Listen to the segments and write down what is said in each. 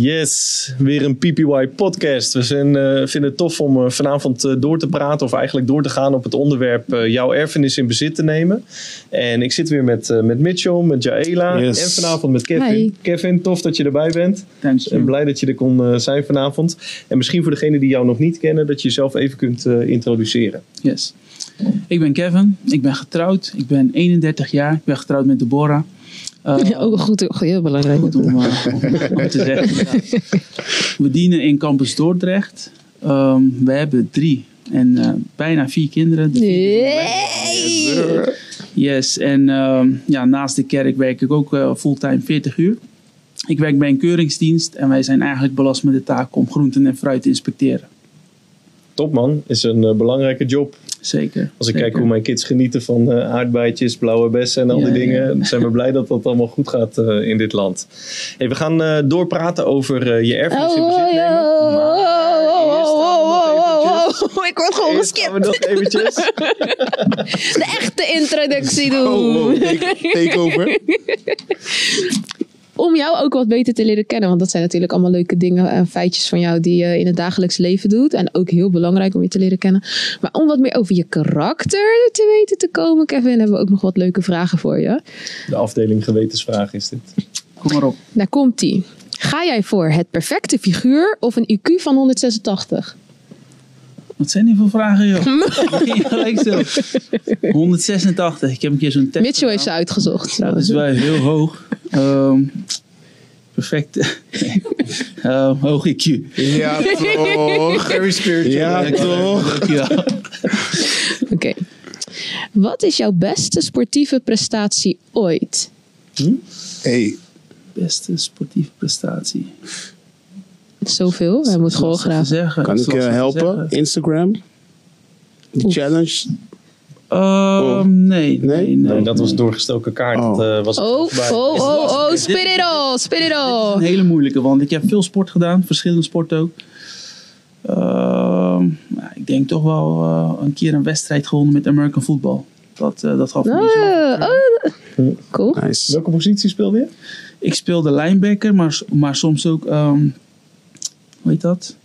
Yes, weer een PPY podcast. We zijn, eh, vinden het tof om eh, vanavond eh, door te praten of eigenlijk door te gaan op het onderwerp jouw erfenis in bezit te nemen. En ik zit weer met, eh, met Mitchell, met Jaela Yes. en vanavond met Kevin. Hi. Kevin, tof dat je erbij bent. Thanks. En blij dat je er kon zijn vanavond. En misschien voor degenen die jou nog niet kennen, dat je jezelf even kunt eh, introduceren. Yes. Ik ben Kevin. Ik ben getrouwd. Ik ben 31 jaar. Ik ben getrouwd met Deborah. Uh, Ja, ook goed, heel belangrijk. Goed om, uh, om, om te zeggen. ja. We dienen in Campus Dordrecht. Um, we hebben drie en uh, bijna vier kinderen. Yes, en um, ja, naast de kerk werk ik ook uh, fulltime 40 uur. Ik werk bij een keuringsdienst en wij zijn eigenlijk belast met de taak om groenten en fruit te inspecteren. Top man, is een uh, belangrijke job. Zeker. Als ik zeker. kijk hoe mijn kids genieten van uh, aardbeidjes, blauwe bessen en al Ja, die dingen, ja. dan zijn we blij dat dat allemaal goed gaat uh, in dit land. Hey, we gaan uh, doorpraten over uh, je erfenis in bezit nemen. Ik word gewoon Eerst gaan we nog geskipt. eventjes. De echte introductie doen. Oh, oh, take, take over. Om jou ook wat beter te leren kennen. Want dat zijn natuurlijk allemaal leuke dingen en feitjes van jou die je in het dagelijks leven doet. En ook heel belangrijk om je te leren kennen. Maar om wat meer over je karakter te weten te komen, Kevin, hebben we ook nog wat leuke vragen voor je. De afdeling gewetensvraag is dit. Kom maar op. Daar komt ie. Ga jij voor het perfecte figuur of een IQ van 186? Wat zijn die voor vragen, joh? Gelijk zo. 186. Ik heb een keer zo'n test. Mitchell heeft ze uitgezocht Dat is wel heel hoog. Um, perfect. uh, hoog IQ. Ja, toch. Very spiritual. Ja, toch. Oké. Wat is jouw beste sportieve prestatie ooit? Hey, Beste sportieve prestatie. Zoveel. Hij moet gewoon graag. zeggen. kan ik je te helpen? Instagram? Oef. Challenge? Um, nee, nee, nee, Nee, dat was doorgestoken kaart. Oh. Dat, uh, was Oh, oh, oh, oh, spit it all, spit it Dit is all. een hele moeilijke, want ik heb veel sport gedaan, verschillende sporten ook. Ehm, nou, ik denk toch wel eh, een keer een wedstrijd gewonnen met American football. Dat, eh, dat gaf me Ah, wel. oh, cool. Nice. Welke positie speelde je? Ik speelde linebacker, maar, maar soms ook, ehm, hoe heet dat?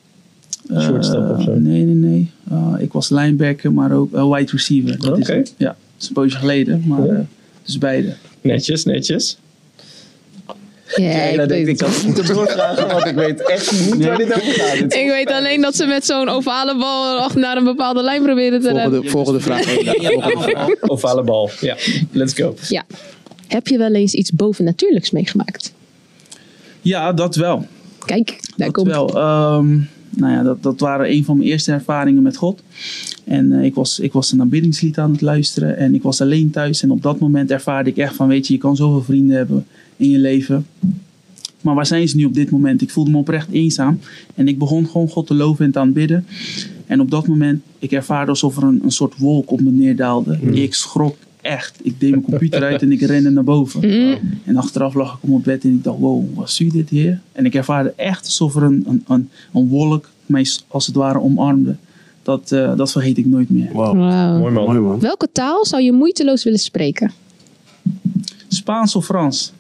Eh, Shortstop of zo? Nee, nee, nee. Eh, ik was linebacker, maar ook eh, wide receiver. Oké. het. Ja, dat is een poosje geleden, maar Ja. eh, dus beide. Netjes, netjes. Ja, Ja, ik, weet, ik kan niet op doorvragen, want ik weet echt niet waar dit over gaat. Dit ik weet alleen dat ze met zo'n ovale bal naar een bepaalde lijn proberen te rennen. Volgende, volgende vraag. Ovale bal. Ja, let's go. Ja. Heb je wel eens iets bovennatuurlijks meegemaakt? Ja, dat wel. Kijk, daar dat komt wel. Ehm, nou ja, dat, dat waren een van mijn eerste ervaringen met God. En eh, ik, was, ik was een aanbiddingslied aan het luisteren en ik was alleen thuis. En op dat moment ervaarde ik echt van, weet je, je kan zoveel vrienden hebben in je leven. Maar waar zijn ze nu op dit moment? Ik voelde me oprecht eenzaam. En ik begon gewoon God te loven en te aanbidden. En op dat moment, ik ervaarde alsof er een, een soort wolk op me neerdaalde. Ik schrok echt. Ik deed mijn computer uit en ik rende naar boven. En achteraf lag ik op mijn bed en ik dacht, wow, wat zie je dit hier? En ik ervaarde echt alsof er een, een, een, een wolk mij als het ware omarmde. Dat, eh, dat vergeet ik nooit meer. Wow. Wauw. Mooi man. Mooi man. Welke taal zou je moeiteloos willen spreken? Spaans of Frans?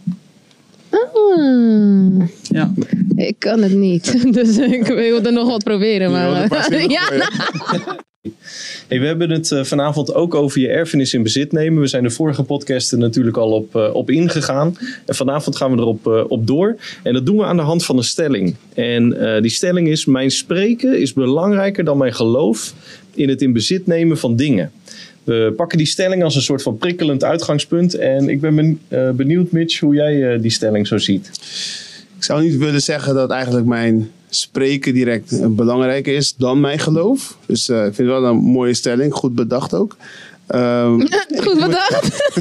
Ah, Ja. ik kan het niet. Dus ik wil er nog wat proberen. Maar, ja. We hebben het uh, vanavond ook over je erfenis in bezit nemen. We zijn de vorige podcasten natuurlijk al op, uh, op ingegaan. En vanavond gaan we erop uh, op door. En dat doen we aan de hand van een stelling. En die stelling is: Mijn spreken is belangrijker dan mijn geloof in het in bezit nemen van dingen. We pakken die stelling als een soort van prikkelend uitgangspunt. En ik ben, benieuwd, Mitch, hoe jij die stelling zo ziet. Ik zou niet willen zeggen dat eigenlijk mijn spreken direct belangrijker is dan mijn geloof. Dus uh, ik vind het wel een mooie stelling, goed bedacht ook. Um, Goed bedacht.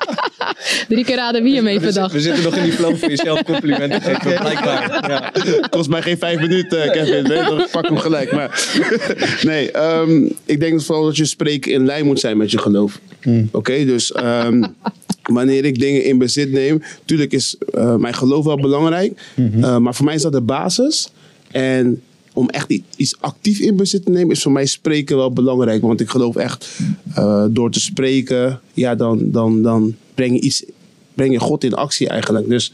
Drie keer raden wie hem heeft bedacht. We zitten nog in die flow van jezelf complimenten geven, blijkbaar. Ja. Kost mij geen vijf minuten, uh, Kevin. Nee, dan pak hem gelijk. Maar nee, um, ik denk vooral dat je spreken in lijn moet zijn met je geloof. Hmm. Oké, okay, dus um, wanneer ik dingen in bezit neem, natuurlijk is uh, mijn geloof wel belangrijk. Mm-hmm. Uh, maar voor mij is dat de basis. En om echt iets actief in bezit te nemen, is voor mij spreken wel belangrijk. Want ik geloof echt, uh, door te spreken, ja, dan, dan, dan breng je iets, breng je God in actie eigenlijk. Dus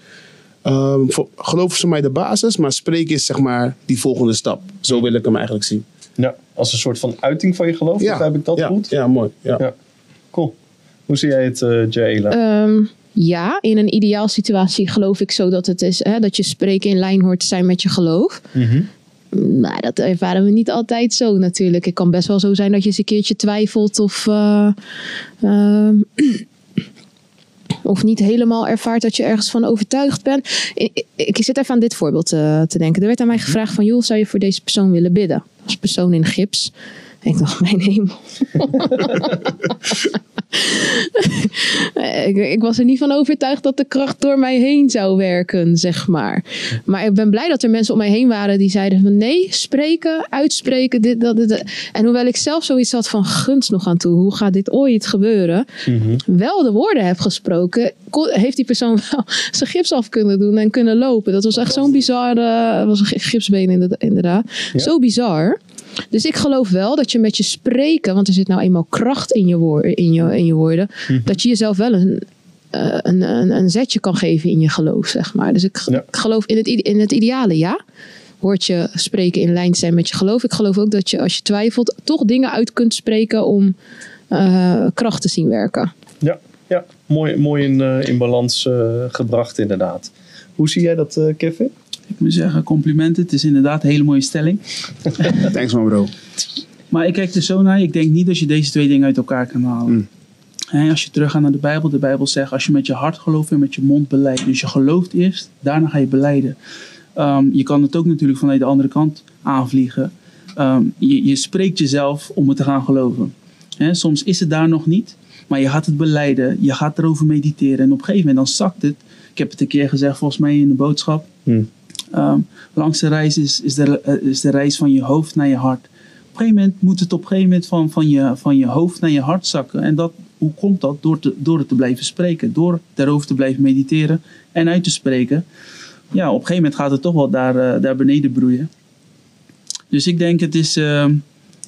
Ehm, voor, geloof is voor mij de basis, maar spreken is zeg maar die volgende stap. Zo wil ik hem eigenlijk zien. Ja, als een soort van uiting van je geloof, begrijp ik dat ja, goed? Ja, mooi. Ja. Ja. Cool. Hoe zie jij het, eh Jaela? Ehm, ja, in een ideaal situatie geloof ik zo dat het is hè, dat je spreken in lijn hoort te zijn met je geloof. Mhm. Maar dat ervaren we niet altijd zo natuurlijk. Het kan best wel zo zijn dat je eens een keertje twijfelt of, eh, ehm, of niet helemaal ervaart dat je ergens van overtuigd bent. Ik, zit even aan dit voorbeeld eh, te denken. Er werd aan mij gevraagd van, joh, zou je voor deze persoon willen bidden? Als persoon in gips. Ik dacht, mijn hemel. ik, ik was er niet van overtuigd dat de kracht door mij heen zou werken, zeg maar. Maar ik ben blij dat er mensen om mij heen waren die zeiden van nee, spreken, uitspreken, dit, dat, dit. dat. En hoewel ik zelf zoiets had van gunst nog aan toe, hoe gaat dit ooit gebeuren? Wel de woorden heb gesproken, kon- heeft die persoon wel zijn gips af kunnen doen en kunnen lopen. Dat was echt zo'n bizarre, was een gipsbeen inderdaad. inderdaad. Zo bizar. Dus ik geloof wel dat je met je spreken, want er zit nou eenmaal kracht in je, woor- in je, in je woorden, dat je jezelf wel een, eh, een, een, een zetje kan geven in je geloof, zeg maar. Dus ik, Ja. ik geloof in het, in het ideale, ja. Hoort je spreken in lijn te zijn met je geloof. Ik geloof ook dat je als je twijfelt, toch dingen uit kunt spreken om eh, kracht te zien werken. Ja, ja. Mooi, mooi in, eh, in balans gebracht inderdaad. Hoe zie jij dat, Kevin? Ik moet zeggen, complimenten. Het is inderdaad een hele mooie stelling. Thanks man bro. Maar ik kijk er zo naar. Ik denk niet dat je deze twee dingen uit elkaar kan halen. Mm. Als je teruggaat naar de Bijbel. De Bijbel zegt als je met je hart gelooft en met je mond beleidt. Dus je gelooft eerst, daarna ga je beleiden. Ehm, je kan het ook natuurlijk vanuit de andere kant aanvliegen. Ehm, je, je spreekt jezelf om het te gaan geloven. Soms is het daar nog niet. Maar je gaat het beleiden. Je gaat erover mediteren. En op een gegeven moment dan zakt het. Ik heb het een keer gezegd volgens mij in de boodschap. Hmm. Ehm, langs de reis is, is, de, eh, is de reis van je hoofd naar je hart. Op een gegeven moment moet het op een gegeven moment van, van, je, van je hoofd naar je hart zakken. En dat, hoe komt dat? Door, te, door het te blijven spreken. Door daarover te blijven mediteren en uit te spreken. Ja, op een gegeven moment gaat het toch wel daar, eh, daar beneden broeien. Dus ik denk, het is, ehm,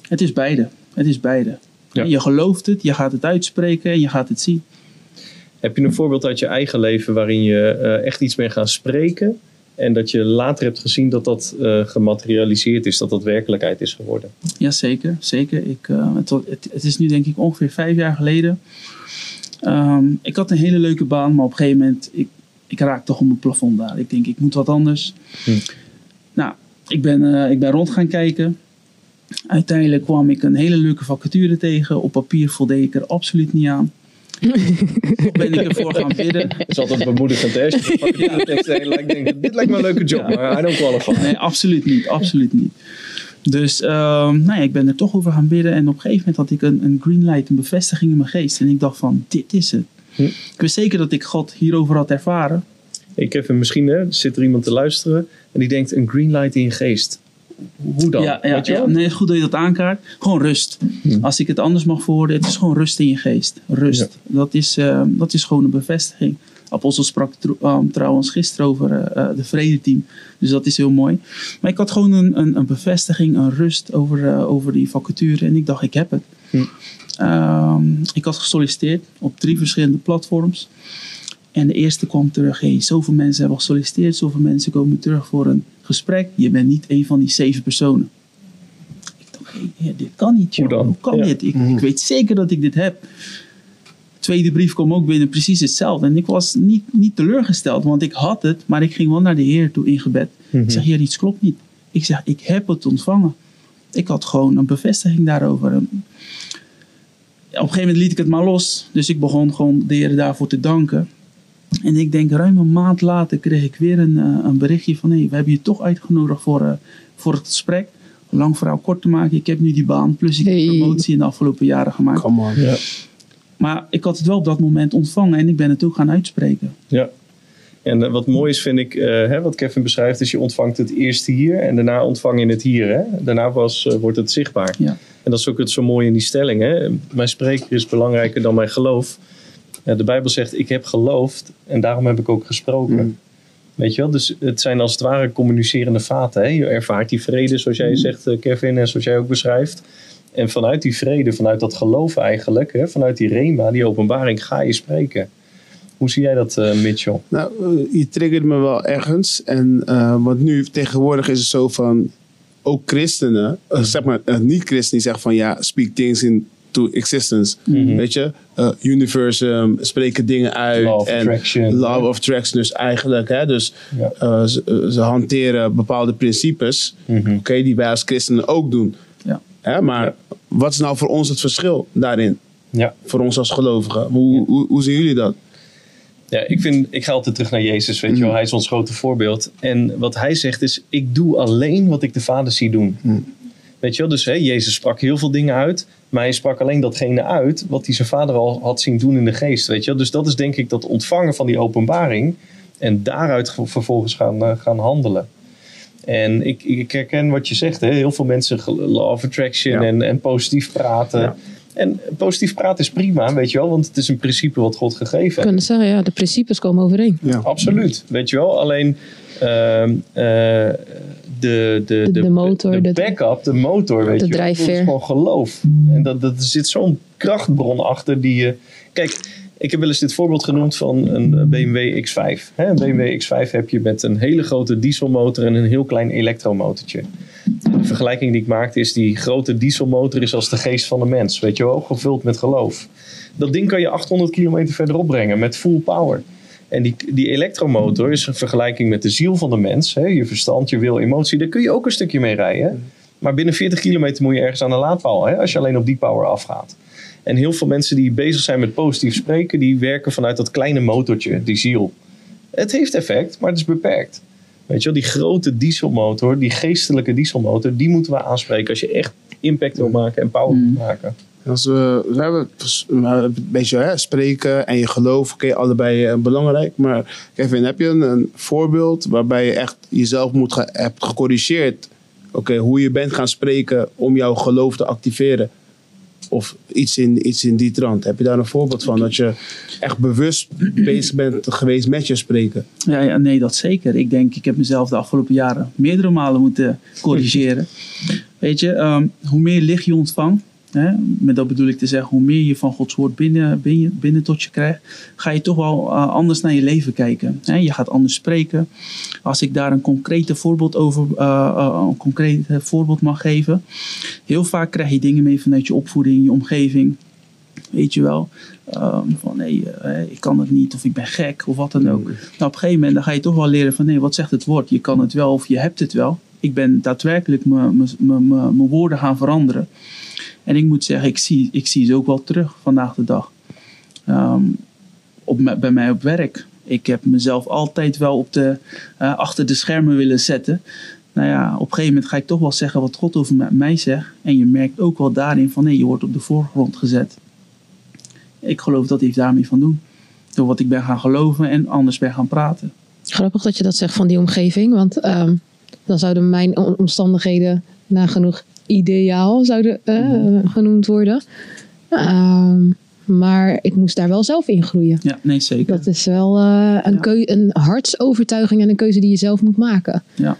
het is beide. Het is beide. Ja. Je gelooft het, je gaat het uitspreken en je gaat het zien. Heb je een voorbeeld uit je eigen leven waarin je eh, echt iets bent gaan spreken en dat je later hebt gezien dat dat eh, gematerialiseerd is, dat dat werkelijkheid is geworden? Jazeker, zeker. Ik, eh, het, het, het is nu denk ik ongeveer vijf jaar geleden. Ehm, ik had een hele leuke baan, maar op een gegeven moment, ik, ik raak toch op mijn plafond daar. Ik denk, ik moet wat anders. Hm. Nou, ik ben, eh, ik ben rond gaan kijken. Uiteindelijk kwam ik een hele leuke vacature tegen. Op papier voldeed ik er absoluut niet aan. Ben ik ervoor gaan bidden. Dat is altijd bemoedigend, hè? Lijkt, denk ik, dit lijkt me een leuke job, maar I don't qualify. Nee, absoluut niet. Absoluut niet. Dus ehm, nou ja, ik ben er toch over gaan bidden. En op een gegeven moment had ik een, een green light, een bevestiging in mijn geest. En ik dacht van, dit is het. Hm. Ik wist zeker dat ik God hierover had ervaren. Ik heb misschien, hè, zit er iemand te luisteren en die denkt, een green light in je geest. Hoe dan? ja, ja, Weet je ja. wel? Nee, het is goed dat je dat aankaart. Gewoon rust. Hm. Als ik het anders mag verwoorden, het is gewoon rust in je geest. Rust. Dat, is, ehm, dat is gewoon een bevestiging. Apostel sprak ehm, trouwens gisteren over eh, eh, de vredeteam. Dus dat is heel mooi. Maar ik had gewoon een, een, een bevestiging, een rust over, eh, over die vacature. En ik dacht, ik heb het. Hm. Ehm, ik had gesolliciteerd op drie verschillende platforms. En de eerste kwam terug. Hey, zoveel mensen hebben gesolliciteerd. Zoveel mensen komen terug voor een gesprek. Je bent niet een van die zeven personen. Ik dacht, hey, heer, dit kan niet. joh. Hoe dan? Hoe kan Ja. dit? Ik, ik weet zeker dat ik dit heb. Tweede brief kwam ook binnen, precies hetzelfde. En ik was niet, niet teleurgesteld, want ik had het, maar ik ging wel naar de Heer toe in gebed. Mhm. Ik zeg, Heer, iets klopt niet. Ik zeg, ik heb het ontvangen. Ik had gewoon een bevestiging daarover. En op een gegeven moment liet ik het maar los. Dus ik begon gewoon de Heer daarvoor te danken. En ik denk, ruim een maand later kreeg ik weer een, eh, een berichtje van... Hey, we hebben je toch uitgenodigd voor, eh, voor het gesprek. Lang verhaal kort te maken, ik heb nu die baan. Plus ik heb promotie in de afgelopen jaren gemaakt. Come on. Ja. Maar ik had het wel op dat moment ontvangen en ik ben het ook gaan uitspreken. Ja. En eh, wat mooi is, vind ik, eh, hè, wat Kevin beschrijft, is je ontvangt het eerst hier en daarna ontvang je het hier. Hè? Daarna was, wordt het zichtbaar. Ja. En dat is ook het zo mooi in die stelling. Hè? Mijn spreker is belangrijker dan mijn geloof. Ja, de Bijbel zegt, ik heb geloofd en daarom heb ik ook gesproken. Mm. Weet je wel? Dus het zijn als het ware communicerende vaten. Hè? Je ervaart die vrede, zoals jij zegt, eh, Kevin, en zoals jij ook beschrijft. En vanuit die vrede, vanuit dat geloof eigenlijk, hè, vanuit die rema, die openbaring, ga je spreken. Hoe zie jij dat, eh, Mitchell? Nou, eh, je triggert me wel ergens. En, eh, want nu tegenwoordig is het zo van, ook christenen, eh, zeg maar eh, niet-christenen, die zeggen van ja, speak things into existence. Mhm. Weet je, Eh, universum, spreken dingen uit. Law of en attraction. Law of attraction, dus eigenlijk, hè, dus Ja. eh, ze, eh, ze hanteren bepaalde principes, Mhm. oké, die wij als christenen ook doen. Ja. Hè, maar Ja. wat is nou voor ons het verschil daarin? Ja. Voor ons als gelovigen. Hoe, hoe, hoe zien jullie dat? Ja, ik, vind, ik ga altijd terug naar Jezus, weet je wel. Hij is ons grote voorbeeld. En wat hij zegt is, ik doe alleen wat ik de Vader zie doen. Weet je wel, dus hè, Jezus sprak heel veel dingen uit. Maar hij sprak alleen datgene uit wat hij zijn vader al had zien doen in de geest. Weet je wel? Dus dat is denk ik dat ontvangen van die openbaring. En daaruit ge- vervolgens gaan, eh, gaan handelen. En ik, ik herken wat je zegt. Hè? Heel veel mensen law of attraction Ja. en, en positief praten. Ja. En positief praten is prima, weet je wel. Want het is een principe wat God gegeven heeft. kunnen zeggen, ja, de principes komen overeen. Ja. Absoluut, weet je wel. Alleen ehm, eh, de, de, De- de motor, de, de- backup, de motor, weet de je wel. Dat is gewoon geloof. En dat, dat, er zit zo'n krachtbron achter die je... Kijk, ik heb wel eens dit voorbeeld genoemd van een BMW X5. Hè, een BMW X5 heb je met een hele grote dieselmotor en een heel klein elektromotortje. De vergelijking die ik maakte is die grote dieselmotor is als de geest van de mens. Weet je wel, gevuld met geloof. Dat ding kan je 800 kilometer verderop brengen met full power. En die, die elektromotor is een vergelijking met de ziel van de mens. Hè? Je verstand, je wil, emotie. Daar kun je ook een stukje mee rijden. Maar binnen 40 kilometer moet je ergens aan de laadpaal. Hè? Als je alleen op die power afgaat. En heel veel mensen die bezig zijn met positief spreken... die werken vanuit dat kleine motortje, die ziel. Het heeft effect, maar het is beperkt. Weet je wel, die grote dieselmotor, die geestelijke dieselmotor... die moeten we aanspreken als je echt impact wil maken en power wil maken. Als we, we hebben een beetje hè, spreken en je geloof, oké, allebei eh, belangrijk. Maar Kevin, heb je een, een voorbeeld waarbij je echt jezelf moet ge- hebt gecorrigeerd? Oké, hoe je bent gaan spreken om jouw geloof te activeren? Of iets in, iets in die trant. Heb je daar een voorbeeld van? Dat je echt bewust bezig bent geweest met je spreken? Ja, ja, nee, dat zeker. Ik denk, ik heb mezelf de afgelopen jaren meerdere malen moeten corrigeren. Weet je, ehm, hoe meer licht je ontvangt, hè, met dat bedoel ik te zeggen, hoe meer je van Gods woord binnen, binnen, binnen tot je krijgt, ga je toch wel eh, anders naar je leven kijken. Hè? Je gaat anders spreken. Als ik daar een concrete voorbeeld over, eh, eh, een concreet voorbeeld mag geven. Heel vaak krijg je dingen mee vanuit je opvoeding, je omgeving. Weet je wel, Ehm, van nee, ik kan het niet of ik ben gek of wat dan ook. Nou, op een gegeven moment dan ga je toch wel leren van nee, wat zegt het woord? Je kan het wel of je hebt het wel. Ik ben daadwerkelijk mijn woorden gaan veranderen. En ik moet zeggen, ik zie, ik zie ze ook wel terug vandaag de dag. Ehm, op, bij mij op werk. Ik heb mezelf altijd wel op de, eh, achter de schermen willen zetten. Nou ja, op een gegeven moment ga ik toch wel zeggen wat God over mij- zegt. En je merkt ook wel daarin van nee, je wordt op de voorgrond gezet. Ik geloof dat hij daarmee van doen. Door wat ik ben gaan geloven en anders ben gaan praten. Grappig dat je dat zegt van die omgeving. Want ehm, dan zouden mijn omstandigheden nagenoeg ideaal zouden, eh, genoemd worden. Ehm, maar ik moest daar wel zelf in groeien. Ja, nee, zeker. Dat is wel eh, een, Ja. keu- een hartsovertuiging en een keuze die je zelf moet maken. Ja.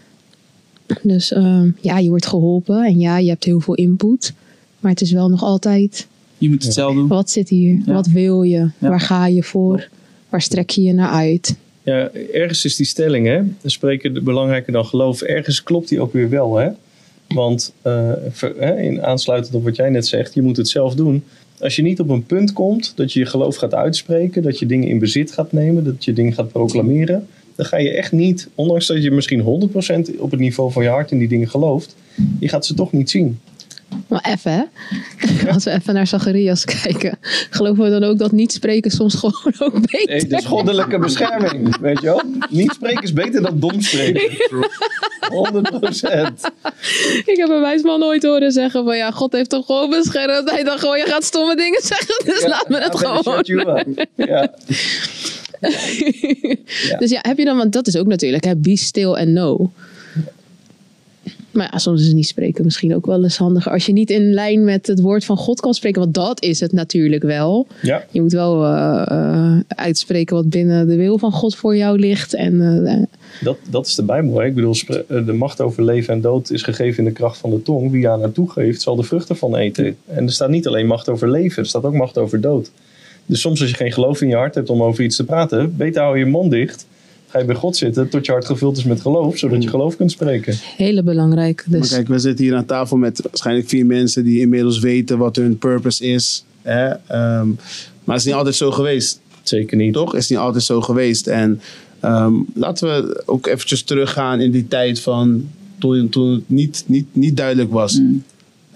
Dus ehm, ja, je wordt geholpen en ja, je hebt heel veel input. Maar het is wel nog altijd, Je moet het zelf doen. wat zit hier? Ja. Wat wil je? Ja. Waar ga je voor? Waar strek je je naar uit? Ja, ergens is die stelling, hè, spreken de- belangrijker dan geloof. Ergens klopt die ook weer wel, hè. Want eh, in aansluitend op wat jij net zegt, je moet het zelf doen. Als je niet op een punt komt dat je je geloof gaat uitspreken, dat je dingen in bezit gaat nemen, dat je dingen gaat proclameren, dan ga je echt niet, ondanks dat je misschien 100% op het niveau van je hart in die dingen gelooft, je gaat ze toch niet zien. Maar even, hè? Als we even naar Zacharias kijken, geloven we dan ook dat niet spreken soms gewoon ook beter Nee, is goddelijke bescherming, weet je wel. Niet spreken is beter dan dom spreken. 100%. Ik heb een wijsman ooit horen zeggen van ja, God heeft toch gewoon beschermd. Hij dacht gewoon, je gaat stomme dingen zeggen, dus laat me het better gewoon. Ja. Dus ja, heb je dan, want dat is ook natuurlijk, hè, be still and know. Maar ja, soms is niet spreken misschien ook wel eens handiger. Als je niet in lijn met het woord van God kan spreken, want dat is het natuurlijk wel. ja. Je moet wel eh, eh, uitspreken wat binnen de wil van God voor jou ligt. En eh, Dat, dat is de Bijbel. Hè? Ik bedoel, de macht over leven en dood is gegeven in de kracht van de tong. Wie aan haar toegeeft, zal de vruchten van eten. En er staat niet alleen macht over leven, er staat ook macht over dood. Dus soms als je geen geloof in je hart hebt om over iets te praten, beter hou je mond dicht. Ga je bij God zitten tot je hart gevuld is met geloof, zodat je geloof kunt spreken. Hele belangrijk. Maar Dus kijk, we zitten hier aan tafel met waarschijnlijk vier mensen die inmiddels weten wat hun purpose is. Hè? Ehm, maar het is niet altijd zo geweest. Zeker niet. Toch? Het is niet altijd zo geweest. En ehm, laten we ook eventjes teruggaan in die tijd van toen, toen het niet, niet, niet duidelijk was.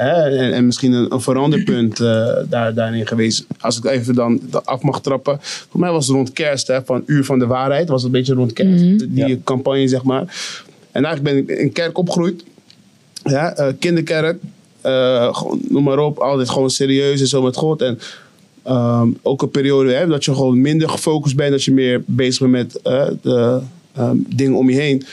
Hè? En, en misschien een, een veranderpunt eh, daar, daarin geweest. Als ik even dan af mag trappen. Voor mij was het rond kerst, hè, van Uur van de Waarheid. Was het een beetje rond kerst, die Ja. campagne zeg maar. En eigenlijk ben ik in kerk opgegroeid. Ja, eh, kinderkerk. eh, gewoon, noem maar op. Altijd gewoon serieus en zo met God. En ehm, ook een periode hè, dat je gewoon minder gefocust bent. Dat je meer bezig bent met eh, de ehm, dingen om je heen.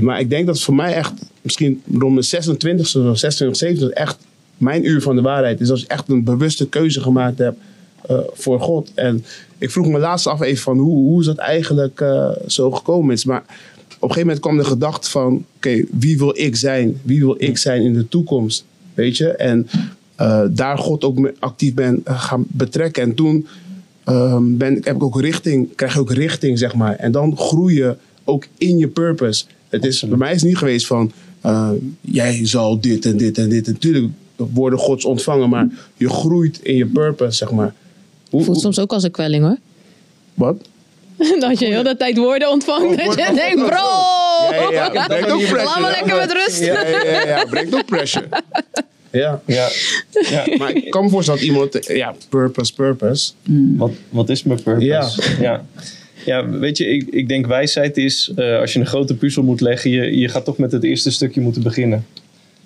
Maar ik denk dat het voor mij echt misschien rond de 26e, of 26, 27 echt mijn uur van de waarheid is. Als je echt een bewuste keuze gemaakt hebt eh, voor God. En ik vroeg me laatst af even van hoe, hoe is dat eigenlijk eh, zo gekomen is. Maar op een gegeven moment kwam de gedachte van, oké, wie wil ik zijn? Wie wil ik zijn in de toekomst? Weet je? En eh, daar God ook actief ben gaan betrekken. En toen ehm, ben, heb ik ook richting, krijg je ook richting, zeg maar. En dan groei je ook in je purpose. Het is, bij mij is het niet geweest van, jij zal dit en dit en dit. Natuurlijk worden gods ontvangen, maar je groeit in je purpose, zeg maar. Hoe, voelt hoe- soms ook als een kwelling hoor. wat? dat je heel de tijd woorden ontvangt. Oh, dat woord- je denkt, bro! Ja, pressure. Laat me lekker met rust. Ja, ja, ja, ook pressure. Ja. Ja. ja. Maar ik kan me voorstellen dat iemand, ja, purpose, purpose. Wat, wat is mijn purpose? Ja. ja. Ja, weet je, ik, ik denk wijsheid is, eh, als je een grote puzzel moet leggen, je, je gaat toch met het eerste stukje moeten beginnen.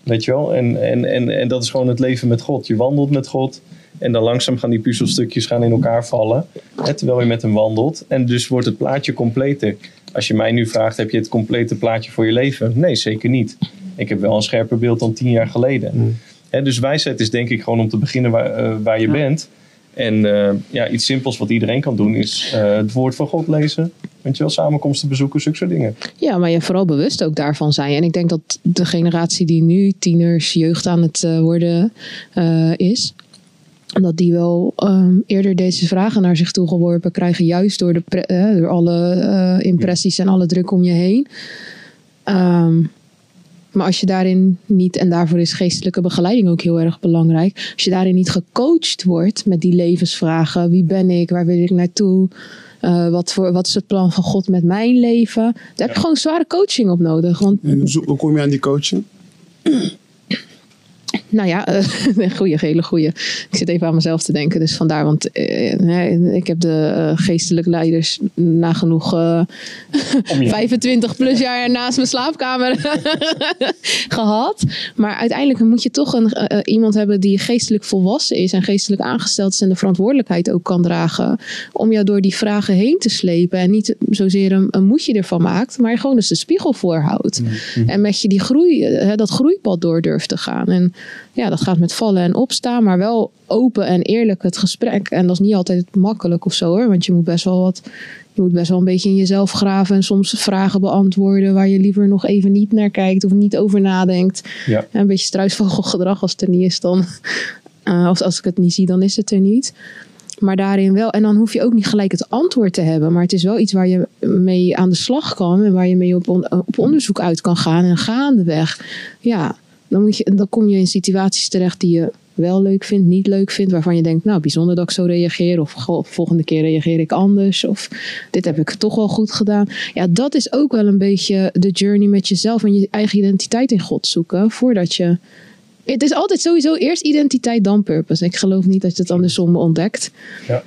Weet je wel? En, en, en, en dat is gewoon het leven met God. Je wandelt met God en dan langzaam gaan die puzzelstukjes gaan in elkaar vallen, hè, terwijl je met hem wandelt. En dus wordt het plaatje completer. Als je mij nu vraagt, heb je het complete plaatje voor je leven? Nee, zeker niet. Ik heb wel een scherper beeld dan tien jaar geleden. Hè, dus wijsheid is denk ik gewoon om te beginnen waar, eh, waar je Ja. bent. En eh, ja, iets simpels wat iedereen kan doen is eh, het woord van God lezen. Weet je wel, samenkomsten bezoeken, zulke soort dingen. Ja, maar je vooral bewust ook daarvan zijn. En ik denk dat de generatie die nu tieners, jeugd aan het eh, worden eh, is, dat die wel ehm, eerder deze vragen naar zich toe geworpen krijgen, juist door, de eh, door alle impressies en alle druk om je heen. Ehm, maar als je daarin niet, en daarvoor is geestelijke begeleiding ook heel erg belangrijk, als je daarin niet gecoacht wordt met die levensvragen: wie ben ik, waar wil ik naartoe, eh, wat, voor, wat is het plan van God met mijn leven, daar heb je gewoon zware coaching op nodig. Want En hoe kom je aan die coaching? Nou ja, eh, een goede, hele goede. Ik zit even aan mezelf te denken, dus vandaar. Want eh, ik heb de eh, geestelijke leiders nagenoeg je 25 plus jaar naast mijn slaapkamer gehad. Maar uiteindelijk moet je toch een, iemand hebben die geestelijk volwassen is en geestelijk aangesteld is en de verantwoordelijkheid ook kan dragen. Om jou door die vragen heen te slepen en niet zozeer een, een moedje ervan maakt, maar gewoon eens de spiegel voorhoudt. En met je die groei, dat groeipad door durft te gaan. En ja, dat gaat met vallen en opstaan, maar wel open en eerlijk het gesprek. En dat is niet altijd makkelijk of zo hoor, want je moet best wel wat. Je moet best wel een beetje in jezelf graven en soms vragen beantwoorden waar je liever nog even niet naar kijkt of niet over nadenkt. Ja. En een beetje struisvogelgedrag als het er niet is dan. eh, of als ik het niet zie, dan is het er niet. Maar daarin wel. En dan hoef je ook niet gelijk het antwoord te hebben. Maar het is wel iets waar je mee aan de slag kan. En waar je mee op, on- op onderzoek uit kan gaan. En gaandeweg. Ja, dan, kom je in situaties terecht die je wel leuk vindt, niet leuk vindt. Waarvan je denkt, nou bijzonder dat ik zo reageer. Of volgende keer reageer ik anders. Of dit heb ik toch wel goed gedaan. Ja, dat is ook wel een beetje de journey met jezelf. En je eigen identiteit in God zoeken. Voordat je het is altijd sowieso eerst identiteit, dan purpose. Ik geloof niet dat je het andersom ontdekt. Ja.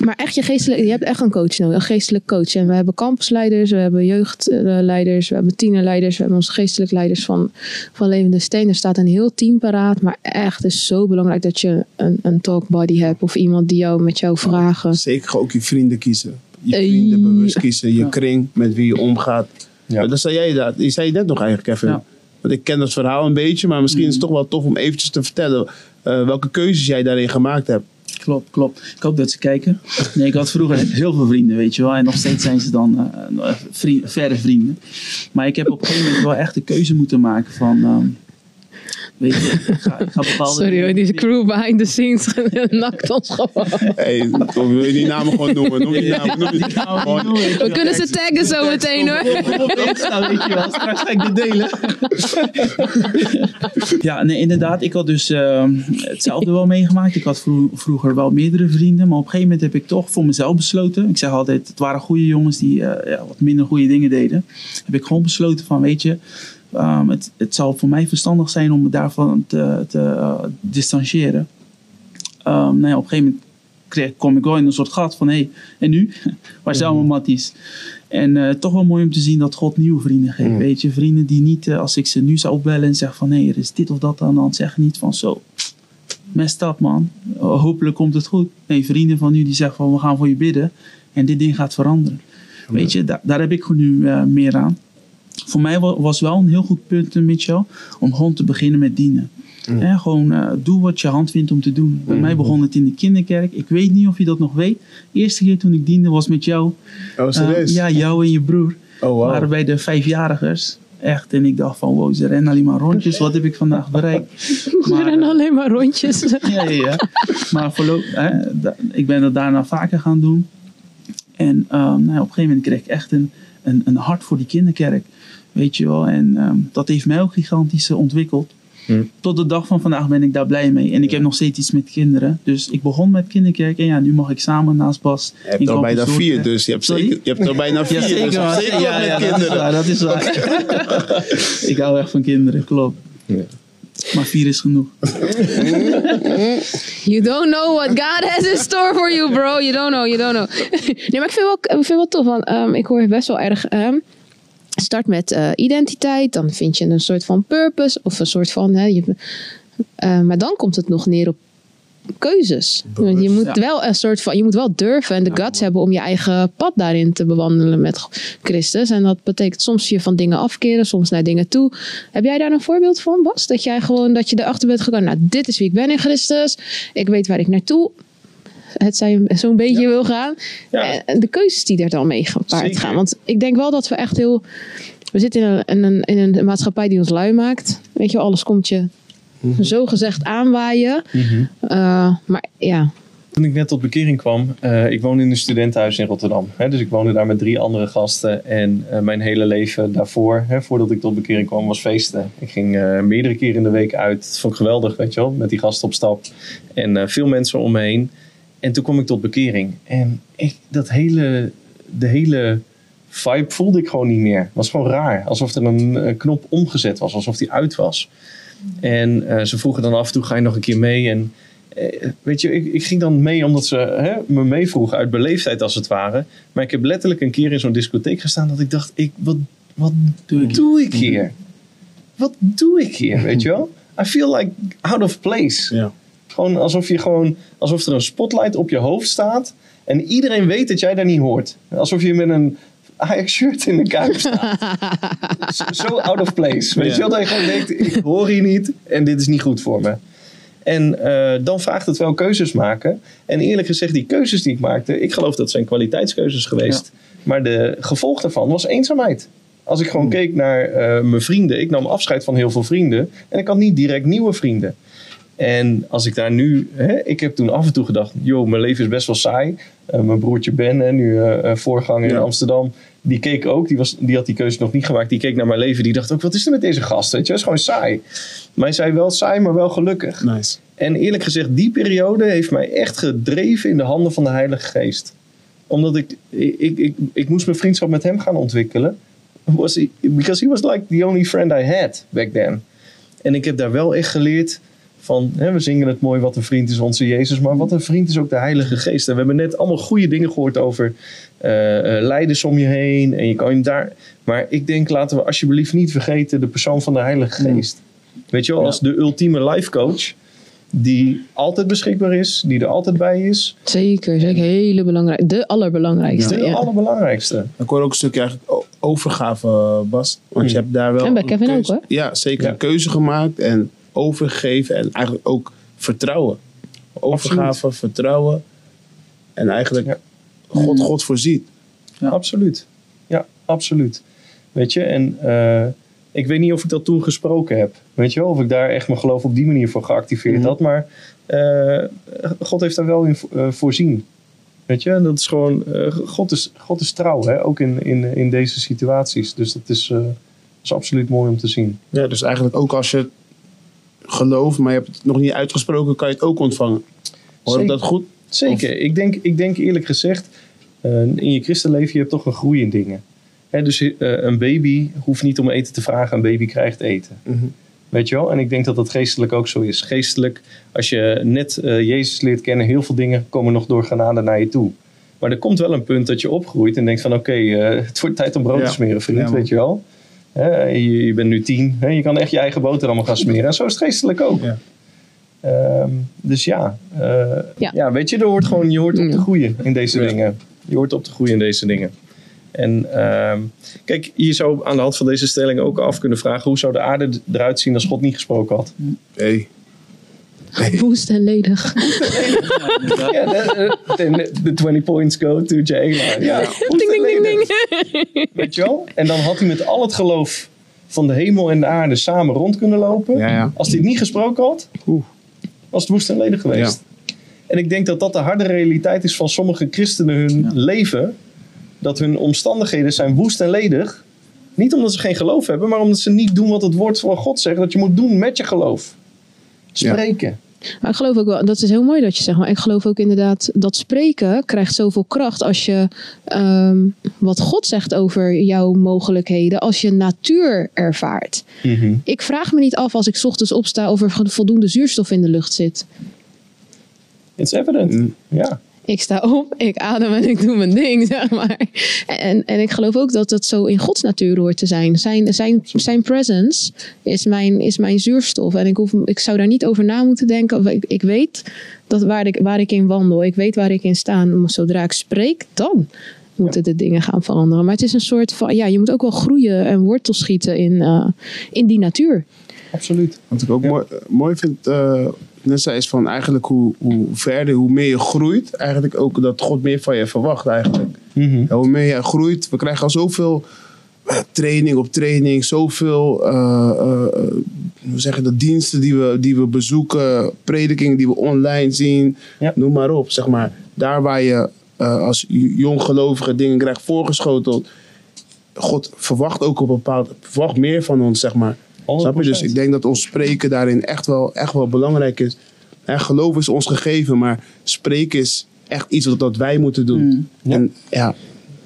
Maar echt je geestelijk, je hebt echt een coach nodig, een geestelijk coach. En we hebben campusleiders, we hebben jeugdleiders, we hebben tienerleiders, we hebben onze geestelijk leiders van, van Levende Steen. Er staat een heel team paraat, maar echt het is zo belangrijk dat je een, een talk buddy hebt of iemand die jou met jou vragen. Zeker ook je vrienden kiezen. Je vrienden bewust kiezen. Je Ja. kring met wie je omgaat. Ja. Maar Dat zei jij dat. Je zei het net nog eigenlijk, Kevin. Ja. Want ik ken dat verhaal een beetje, maar misschien is het toch wel tof om eventjes te vertellen eh, welke keuzes jij daarin gemaakt hebt. Klopt, klopt. Ik hoop dat ze kijken. Nee, ik had vroeger heel veel vrienden, weet je wel. En nog steeds zijn ze dan eh, vriend, verre vrienden. Maar ik heb op een gegeven moment wel echt de keuze moeten maken van... ehm, Weet je, ik ga, ik ga bepaalde Sorry hoor, die crew behind the scenes nakt ons gewoon. Hey, wil je die namen gewoon noemen? Noem die namen. Noem die gaan we namen. kunnen ze taggen zo meteen hoor. Kom op Insta, weet je wel. Straks ga ik dit delen. ja, nee, inderdaad. Ik had dus eh, hetzelfde wel meegemaakt. Ik had vro- vroeger wel meerdere vrienden. Maar op een gegeven moment heb ik toch voor mezelf besloten. Ik zeg altijd, het waren goede jongens die eh, ja, wat minder goede dingen deden. Heb ik gewoon besloten van, weet je... ehm, het, het zal voor mij verstandig zijn om me daarvan te, te eh, distancieren. Ehm, nou ja, op een gegeven moment kreeg, kwam ik wel in een soort gat van... hé, hey, en nu? Waar zijn allemaal matties? En eh, toch wel mooi om te zien dat God nieuwe vrienden geeft. Weet je, vrienden die niet, eh, als ik ze nu zou opbellen en zeg van nee, er is dit of dat aan de hand, zeggen niet van zo. Messed up man, hopelijk komt het goed. Nee, vrienden van nu die zeggen van we gaan voor je bidden en dit ding gaat veranderen. Weet je, daar, daar heb ik nu meer aan. Voor mij wa- was wel een heel goed punt, eh, Mitchell, om gewoon te beginnen met dienen. Hè, gewoon eh, doe wat je hand vindt om te doen. Bij mij begon het in de kinderkerk. Ik weet niet of je dat nog weet. De eerste keer toen ik diende was met jou. Oh, serieus? Uh, ja, jou en je broer Oh, wow. waren bij de vijfjarigers. Echt. En ik dacht van, wow, ze rennen alleen maar rondjes. Wat heb ik vandaag bereikt? Ze rennen alleen maar rondjes. ja, ja, ja. Maar voorlopig, ik ben dat daarna vaker gaan doen. En ehm, nou, op een gegeven moment kreeg ik echt een, een, een hart voor die kinderkerk. Weet je wel. En ehm, dat heeft mij ook gigantisch eh, ontwikkeld. Hm. Tot de dag van vandaag ben ik daar blij mee. En ik heb nog steeds iets met kinderen. Dus ik begon met kinderkerk. En ja, nu mag ik samen naast Bas. Je hebt er al bijna vier, dus je hebt, Sorry? zeker, je hebt er bijna vier. Ja, zeker. dus zeker ja, met ja, dat is kinderen. waar. Dat is waar. ik hou echt van kinderen, klopt. Ja. Maar vier is genoeg. You don't know what God has in store for you, bro. You don't know, you don't know. nee, maar ik vind wel, wel tof, ehm, ik hoor best wel erg... ehm, start met eh, identiteit, dan vind je een soort van purpose of een soort van... Hè, je, eh, maar dan komt het nog neer op keuzes. Want je moet ja. wel een soort van, je moet wel durven en de guts hebben om je eigen pad daarin te bewandelen met Christus. En dat betekent soms je van dingen afkeren, soms naar dingen toe. Heb jij daar een voorbeeld van, Bas? Dat jij gewoon, dat je erachter bent gekomen, nou, dit is wie ik ben in Christus. Ik weet waar ik naartoe het zijn zo'n beetje wil gaan. Ja. En de keuzes die er dan mee gepaard Zeker. gaan. Want ik denk wel dat we echt heel... We zitten in een, in een, in een maatschappij die ons lui maakt. Weet je, wel, alles komt je zo gezegd aanwaaien. Eh, maar ja, Toen ik net tot bekering kwam, eh, ik woonde in een studentenhuis in Rotterdam. Hè, dus ik woonde daar met drie andere gasten. En eh, mijn hele leven daarvoor, hè, voordat ik tot bekering kwam, was feesten. Ik ging meerdere keren in de week uit. Dat vond ik geweldig, weet je wel, met die gasten op stap. En veel mensen om me heen. En toen kwam ik tot bekering. En ik, dat hele, de hele vibe voelde ik gewoon niet meer. Het was gewoon raar. Alsof er een, knop omgezet was, alsof die uit was. En eh, ze vroegen dan af en toe, ga je nog een keer mee? En eh, weet je, ik, ik ging dan mee omdat ze hè, me meevroegen uit beleefdheid als het ware. Maar ik heb letterlijk een keer in zo'n discotheek gestaan dat ik dacht, ik, wat, wat Doe ik. doe ik hier? Wat doe ik hier, weet je wel? I feel like out of place. Ja. Gewoon alsof, je gewoon alsof er een spotlight op je hoofd staat en iedereen weet dat jij daar niet hoort. Alsof je met een Ajax shirt in de kuip staat. Zo- out of place. Weet je wel, dat je gewoon denkt, ik hoor hier niet en dit is niet goed voor me. En eh, dan vraagt het wel keuzes maken. En eerlijk gezegd, die keuzes die ik maakte, ik geloof dat zijn kwaliteitskeuzes geweest. Maar de gevolg daarvan was eenzaamheid. Als ik gewoon keek naar eh, mijn vrienden, ik nam afscheid van heel veel vrienden. En ik had niet direct nieuwe vrienden. En als ik daar nu, hè, ik heb toen af en toe gedacht, joh, mijn leven is best wel saai. Eh, mijn broertje Ben, hè, nu voorganger in. Amsterdam, die keek ook, die, was, die had die keuze nog niet gemaakt. Die keek naar mijn leven, die dacht ook, wat is er met deze gast? Weet je, dat is gewoon saai. Maar hij zei wel saai, maar wel gelukkig. Nice. En eerlijk gezegd, die periode heeft mij echt gedreven in de handen van de Heilige Geest. Omdat ik, ik, ik, ik, ik moest mijn vriendschap met hem gaan ontwikkelen. Was he, because he was like the only friend I had back then. En ik heb daar wel echt geleerd van, hè, we zingen het mooi, wat een vriend is onze Jezus. Maar wat een vriend is ook de Heilige Geest. En we hebben net allemaal goede dingen gehoord over eh, eh, leiders om je heen. En je kan je daar... Maar ik denk, laten we alsjeblieft niet vergeten de persoon van de Heilige Geest. Weet je wel, als de ultieme life coach die altijd beschikbaar is, die er altijd bij is. zeker. Zeker hele belangrijk. De allerbelangrijkste. De Ja. allerbelangrijkste. Ik hoor ook een stukje eigenlijk overgave, Bas. Want je hebt daar wel. En bij Kevin ook, hoor. Ja, zeker. Ja. Een keuze gemaakt en overgegeven en eigenlijk ook vertrouwen. Overgave, vertrouwen. En eigenlijk Ja. God, God voorziet. Ja. Absoluut. Ja, absoluut. Weet je, en eh, Ik weet niet of ik dat toen gesproken heb. Weet je wel? Of ik daar echt mijn geloof op die manier voor geactiveerd Mhm. had. Maar eh, God heeft daar wel in eh, voorzien. Weet je? En dat is gewoon... God, is, God is trouw, hè? Ook in, in, in deze situaties. Dus dat is, dat is absoluut mooi om te zien. Ja, dus eigenlijk ook als je gelooft, maar je hebt het nog niet uitgesproken, kan je het ook ontvangen. Hoor ik dat goed? Zeker. Ik denk, ik denk eerlijk gezegd, eh, in je christenleven, je hebt toch een groei in dingen. Hè, dus eh, een baby hoeft niet om eten te vragen, een baby krijgt eten. Mhm. Weet je wel? En ik denk dat dat geestelijk ook zo is. Geestelijk, als je net eh, Jezus leert kennen, heel veel dingen komen nog door genade naar je toe. Maar er komt wel een punt dat je opgroeit en denkt van oké, eh, het wordt tijd om brood Ja. te smeren, vriend, Ja, weet je wel. Je, je bent nu tien, hè, je kan echt je eigen boterhammen gaan smeren. En zo is het geestelijk ook. Ja. Ehm, dus ja, eh, Ja. ja. weet je, er hoort gewoon, je hoort op te groeien in deze Ja. dingen. Je hoort op te groeien in deze dingen. En ehm, kijk, je zou aan de hand van deze stelling ook af kunnen vragen: hoe zou de aarde eruit zien als God niet gesproken had? Woest en ledig. Ja. Ja, de, de, de 20 points go to Jayla. Ja, ding, ding, ding, ding. Weet je wel? En dan had hij met al het geloof van de hemel en de aarde samen rond kunnen lopen. Ja, ja. Als hij het niet gesproken had, Oeh. was het woest en ledig geweest. En ik denk dat dat de harde realiteit is van sommige christenen hun Ja. leven. Dat hun omstandigheden zijn woest en ledig. Niet omdat ze geen geloof hebben, maar omdat ze niet doen wat het woord van God zegt. Dat je moet doen met je geloof. Spreken. Maar ik geloof ook wel, dat is heel mooi dat je zegt, maar ik geloof ook inderdaad dat spreken krijgt zoveel kracht als je ehm, wat God zegt over jouw mogelijkheden, als je natuur ervaart. Mhm. Ik vraag me niet af als ik 's ochtends opsta of er voldoende zuurstof in de lucht zit. It's evident. Mm. Ja. Ik sta op, ik adem en ik doe mijn ding, zeg maar. En, en ik geloof ook dat dat zo in Gods natuur hoort te zijn. Zijn, zijn, zijn presence is mijn, is mijn zuurstof. En ik, hoef, ik zou daar niet over na moeten denken. Ik, ik weet dat waar, ik, waar ik in wandel, ik weet waar ik in sta. Zodra ik spreek, dan moeten de dingen gaan veranderen. Maar het is een soort van, ja, je moet ook wel groeien en wortel schieten in, eh, in die natuur. Absoluut. Wat ik ook Ja. mooi, mooi vind, eh net zei, is van eigenlijk hoe, hoe verder, hoe meer je groeit, eigenlijk ook dat God meer van je verwacht eigenlijk. Mhm. Hoe meer je groeit, we krijgen al zoveel eh, training op training, zoveel eh, eh, hoe zeg je dat, diensten die we, die we bezoeken, predikingen die we online zien, Ja. noem maar op. Zeg maar. Daar waar je als jonggelovige dingen krijgt voorgeschoteld, God verwacht ook op een bepaald, verwacht meer van ons, zeg maar. Snap je? Dus 100%. ik denk dat ons spreken daarin echt wel, echt wel belangrijk is. En geloof is ons gegeven, maar spreken is echt iets wat, dat wij moeten doen. Mm. Ja. En ja,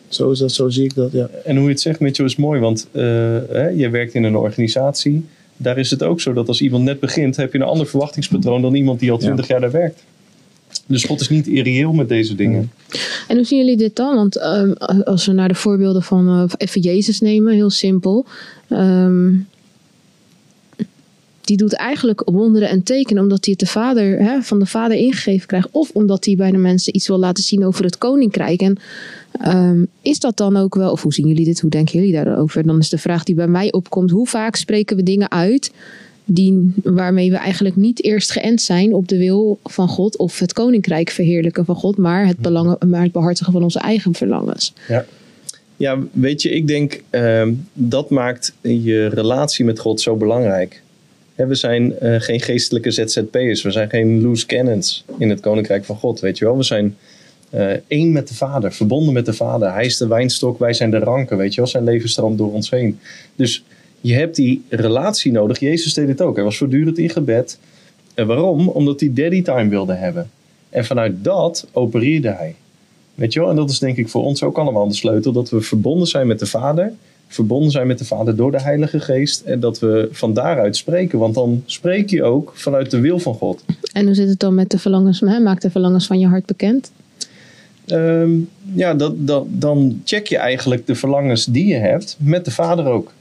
zo, is dat, zo zie ik dat, ja. En hoe je het zegt, Mitchell, is mooi. Want eh, hè, je werkt in een organisatie. Daar is het ook zo dat als iemand net begint, heb je een ander verwachtingspatroon dan iemand die al twintig jaar daar werkt. Dus God is niet irreëel met deze dingen. En hoe zien jullie dit dan? Want ehm, als we naar de voorbeelden van eh, even Jezus nemen, heel simpel. Ehm, die doet eigenlijk wonderen en tekenen omdat hij het de vader, hè, van de vader ingegeven krijgt. Of omdat hij bij de mensen iets wil laten zien over het koninkrijk. En ehm, is dat dan ook wel, of hoe zien jullie dit? Hoe denken jullie daarover? Dan is de vraag die bij mij opkomt: hoe vaak spreken we dingen uit die, waarmee we eigenlijk niet eerst geënt zijn op de wil van God of het koninkrijk verheerlijken van God, maar het, belangen, maar het behartigen van onze eigen verlangens. Ja, weet je, ik denk ehm, dat maakt je relatie met God zo belangrijk. We zijn eh, geen geestelijke ZZP'ers, we zijn geen loose cannons in het koninkrijk van God, weet je wel. We zijn eh, één met de Vader, verbonden met de Vader. Hij is de wijnstok, wij zijn de ranken, weet je wel. Zijn leven stroomt door ons heen. Dus je hebt die relatie nodig. Jezus deed het ook. Hij was voortdurend in gebed. En waarom? Omdat hij daddy time wilde hebben. En vanuit dat opereerde hij. Weet je wel? En dat is denk ik voor ons ook allemaal de sleutel. Dat we verbonden zijn met de Vader. Verbonden zijn met de Vader door de Heilige Geest. En dat we van daaruit spreken. Want dan spreek je ook vanuit de wil van God. En hoe zit het dan met de verlangens? Hè? Maak de verlangens van je hart bekend. Ehm, ja, dat, dat, dan check je eigenlijk de verlangens die je hebt met de Vader ook.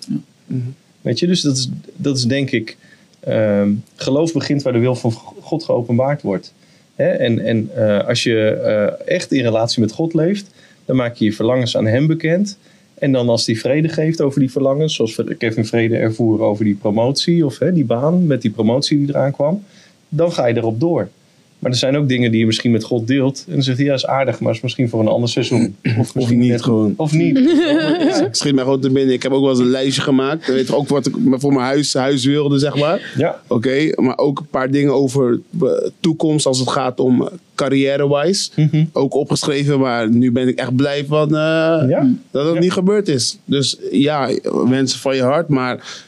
Weet je, dus dat is, dat is denk ik. ehm, geloof begint waar de wil van God geopenbaard wordt. Hè? En, en eh, als je eh, echt in relatie met God leeft, dan maak je je verlangens aan Hem bekend. En dan als die vrede geeft over die verlangens, zoals Kevin Vrede ervoer over die promotie of hè, die baan met die promotie die eraan kwam, dan ga je erop door. Maar er zijn ook dingen die je misschien met God deelt. En dan zegt hij, ja, is aardig, maar is misschien voor een ander seizoen. Of, misschien niet net- gewoon. Of niet. Ik schiet mij gewoon te binnen. Ik heb ook wel eens een lijstje gemaakt. Weet je, ook wat ik voor mijn huis, huis wilde, zeg maar. Ja. Oké, maar ook een paar dingen over eh, toekomst als het gaat om eh, carrière-wise. Mhm. Ook opgeschreven, maar nu ben ik echt blij van, eh, Ja. dat het Ja. niet gebeurd is. Dus ja, wensen van je hart, maar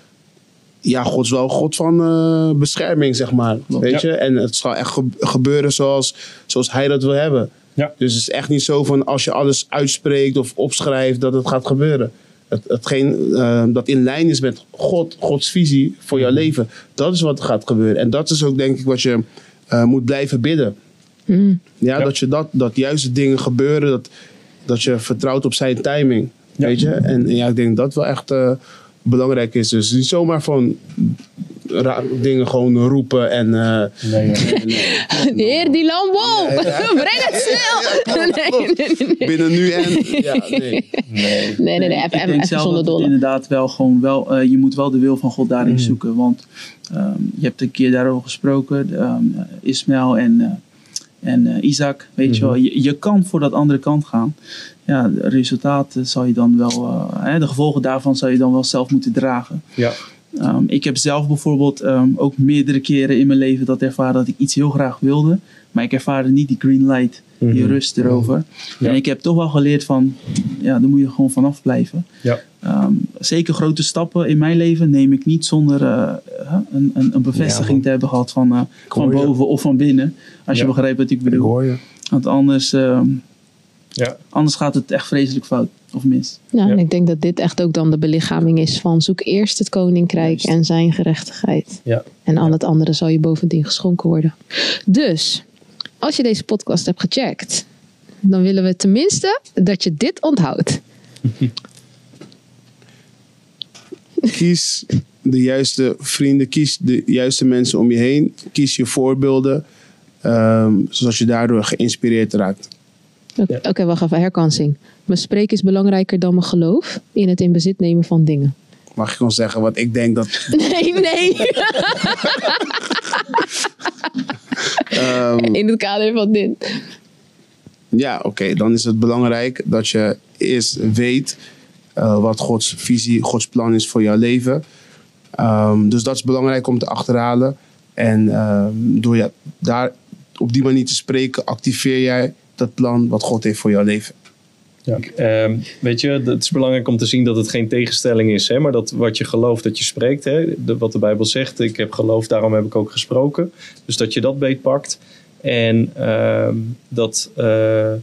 ja, God is wel een God van eh, bescherming, zeg maar. Weet Ja. je? En het zal echt ge- gebeuren zoals, zoals hij dat wil hebben. Ja. Dus het is echt niet zo van als je alles uitspreekt of opschrijft dat het gaat gebeuren. Het, hetgeen eh, dat in lijn is met God, Gods visie voor jouw leven, dat is wat gaat gebeuren. En dat is ook denk ik wat je eh, moet blijven bidden. Mm. Ja, Ja. Dat, je dat, dat juiste dingen gebeuren, dat, dat je vertrouwt op zijn timing. Ja. Weet je? En ja, ik denk dat wel echt eh, belangrijk is. Dus niet zomaar van dingen gewoon roepen en... eh, Nee, ja. De heer die lam, wow, breng het snel. Nee, nee, nee, nee. binnen nu en... Ja, nee. nee. Nee, nee, nee, ik even, zonder dolle. inderdaad wel gewoon wel, eh, je moet wel de wil van God daarin Mhm. zoeken. Want ehm, je hebt een keer daarover gesproken, ehm Ismaël en, eh, en eh, Isaac, weet je Mhm. wel. Je, je kan voor dat andere kant gaan. Ja, de resultaten zal je dan wel, eh, hè, de gevolgen daarvan zal je dan wel zelf moeten dragen. Ja. Ehm, ik heb zelf bijvoorbeeld ehm, ook meerdere keren in mijn leven dat ervaren dat ik iets heel graag wilde. Maar ik ervaarde niet die green light, die Mhm. rust erover. Ja. En ik heb toch wel geleerd van, ja, daar moet je gewoon vanaf blijven. Ja. Ehm, zeker grote stappen in mijn leven neem ik niet zonder eh, een, een, een bevestiging te hebben gehad van, eh, van boven of van binnen. Als je begrijpt wat ik Ik bedoel. hoor je. Want anders, ehm, Ja. anders gaat het echt vreselijk fout of mis. Nou, Ja. en ik denk dat dit echt ook dan de belichaming is van zoek eerst het koninkrijk Juist. en zijn gerechtigheid. Ja. En al het andere zal je bovendien geschonken worden. Dus, als je deze podcast hebt gecheckt, dan willen we tenminste dat je dit onthoudt. Kies de juiste vrienden, kies de juiste mensen om je heen. Kies je voorbeelden, ehm, zodat je daardoor geïnspireerd raakt. Oké, oké, wacht even, herkansing. Mijn spreken is belangrijker dan mijn geloof in het in bezit nemen van dingen. Mag ik gewoon zeggen wat ik denk dat... Nee, nee. ehm, In het kader van dit. ja, oké, dan is het belangrijk dat je eerst weet eh, wat Gods visie, Gods plan is voor jouw leven. Ehm, dus dat is belangrijk om te achterhalen. En ehm, door je daar op die manier te spreken, activeer jij dat plan wat God heeft voor jouw leven. Ja. Ehm, weet je, het is belangrijk om te zien dat het geen tegenstelling is. Hè? Maar dat wat je gelooft, dat je spreekt. Hè? Wat de Bijbel zegt, ik heb geloofd, daarom heb ik ook gesproken. Dus dat je dat beetpakt. En dat, eh,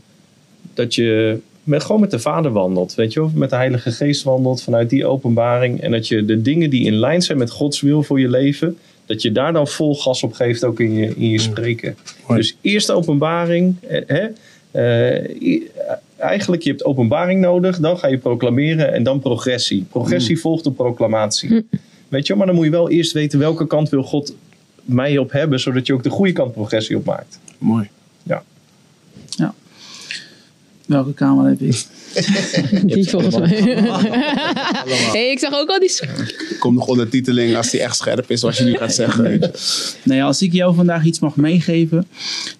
dat je met, gewoon met de Vader wandelt. Weet je, of met de Heilige Geest wandelt vanuit die openbaring. En dat je de dingen die in lijn zijn met Gods wil voor je leven. Dat je daar dan vol gas op geeft, ook in je, in je spreken. Mooi. Dus eerst de openbaring. eh, Hè? Eh, i- eigenlijk, je hebt openbaring nodig, dan ga je proclameren en dan progressie. Progressie volgt op proclamatie. Weet je, wel, maar dan moet je wel eerst weten welke kant wil God mij op hebben, zodat je ook de goede kant progressie op maakt. Mooi. Welke kamer heb ik? Die volgens mij. hey, ik zag ook al die. Komt nog ondertiteling als die echt scherp is, wat je nu gaat zeggen. Nou ja, als ik jou vandaag iets mag meegeven,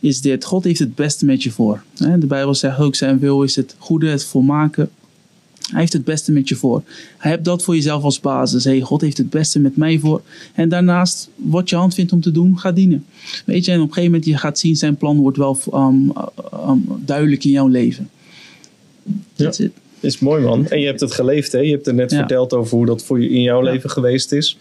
is dit: God heeft het beste met je voor. Hè, De Bijbel zegt ook: zijn wil is het goede, het volmaken. Hij heeft het beste met je voor. Hij hebt dat voor jezelf als basis. Hey, God heeft het beste met mij voor. En daarnaast, wat je hand vindt om te doen, ga dienen. Weet je, en op een gegeven moment je gaat zien, zijn plan wordt wel um, um, duidelijk in jouw leven. That's it. Is mooi man. En je hebt het geleefd, hè? Je hebt er net Ja. verteld over hoe dat voor je in jouw Ja. leven geweest is.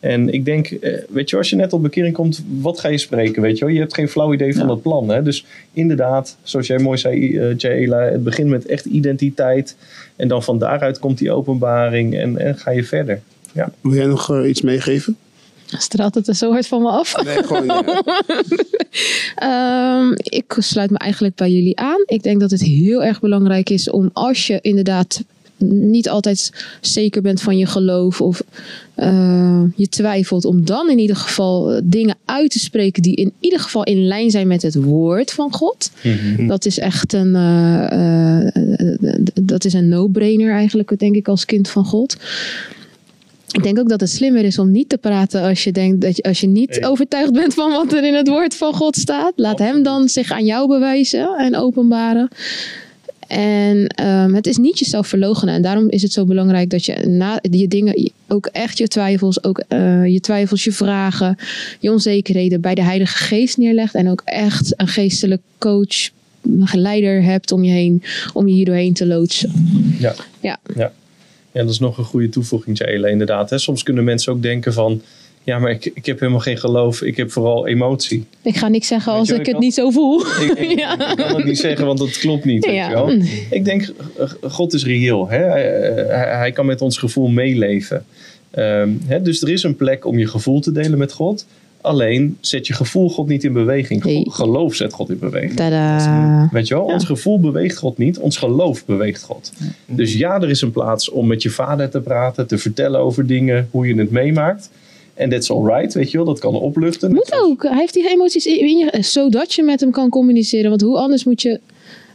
En ik denk, eh, weet je, als je net op bekering komt, wat ga je spreken? Weet je, wel? je hebt geen flauw idee van Ja. het plan. Hè? Dus inderdaad, zoals jij mooi zei, eh Jaela, het begint met echt identiteit. En dan van daaruit komt die openbaring en, en ga je verder. Ja. Wil jij nog eh, iets meegeven? Straalt het er zo hard van me af? Nee, gewoon. ja. Ehm, ik sluit me eigenlijk bij jullie aan. Ik denk dat het heel erg belangrijk is om als je inderdaad niet altijd zeker bent van je geloof of eh, je twijfelt, om dan in ieder geval eh, dingen uit te spreken die in ieder geval in lijn zijn met het woord van God. Dat is echt een, eh, eh, eh, dat is een no-brainer eigenlijk, denk ik, als kind van God. Ik denk ook dat het slimmer is om niet te praten als je denkt dat je, als je niet overtuigd bent van wat er in het woord van God staat. Laat hem dan zich aan jou bewijzen en openbaren. En ehm, het is niet jezelf verloochenen. En daarom is het zo belangrijk dat je na je dingen, ook echt je twijfels, ook eh, je twijfels, je vragen, je onzekerheden bij de Heilige Geest neerlegt. En ook echt een geestelijk coach, een geleider hebt om je heen, om je hier doorheen te loodsen. Ja. Ja. ja. Ja, dat is nog een goede toevoeging, Jayla, inderdaad. Hè. Soms kunnen mensen ook denken van... Ja, maar ik, ik heb helemaal geen geloof. Ik heb vooral emotie. Ik ga niks zeggen Weet als je, ik ik het niet zo voel. Ik, ik- Ja. ik kan het niet zeggen, want dat klopt niet. Weet Ja. je wel. Ik denk, God is reëel. Hè? Hij, hij- hij kan met ons gevoel meeleven. Ehm, hè? Dus er is een plek om je gevoel te delen met God. Alleen zet je gevoel God niet in beweging. Nee. Geloof zet God in beweging. Tada. Weet je wel, Ja. ons gevoel beweegt God niet, ons geloof beweegt God. Dus ja, er is een plaats om met je vader te praten, te vertellen over dingen, hoe je het meemaakt. En that's alright, weet je wel, dat kan opluchten. Moet ook. Hij heeft die emoties in in je, zodat je met hem kan communiceren. Want hoe anders moet je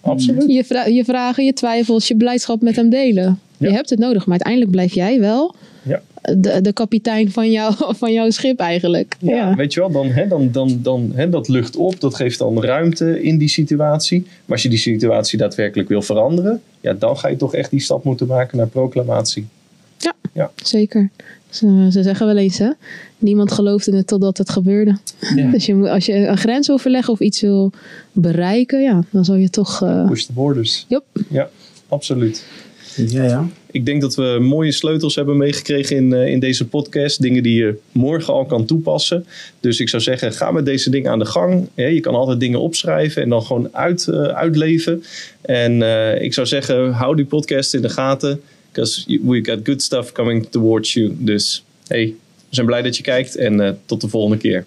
Absoluut. je, vra- je vragen, je twijfels, je blijdschap met hem delen. Ja. Je hebt het nodig, maar uiteindelijk blijf jij wel Ja. De, de kapitein van, jou, van jouw schip eigenlijk. Ja. Ja, weet je wel, dan, hè, dan, dan, dan hè, dat lucht op, dat geeft dan ruimte in die situatie. Maar als je die situatie daadwerkelijk wil veranderen, ja, dan ga je toch echt die stap moeten maken naar proclamatie. Zeker. Ze, ze zeggen wel eens, hè? Niemand geloofde het totdat het gebeurde. Ja. Dus je, moet- als je een grens wil verleggen of iets wil bereiken, ja, dan zal je toch. eh, Push the borders. Jop. Ja, absoluut. Ja, ja. Ik denk dat we mooie sleutels hebben meegekregen in, eh, in deze podcast. Dingen die je morgen al kan toepassen. Dus ik zou zeggen, ga met deze dingen aan de gang. Je kan altijd dingen opschrijven en dan gewoon uit, eh, uitleven. En eh, ik zou zeggen, hou die podcast in de gaten. Because we got good stuff coming towards you. Dus hey, we zijn blij dat je kijkt en tot de volgende keer.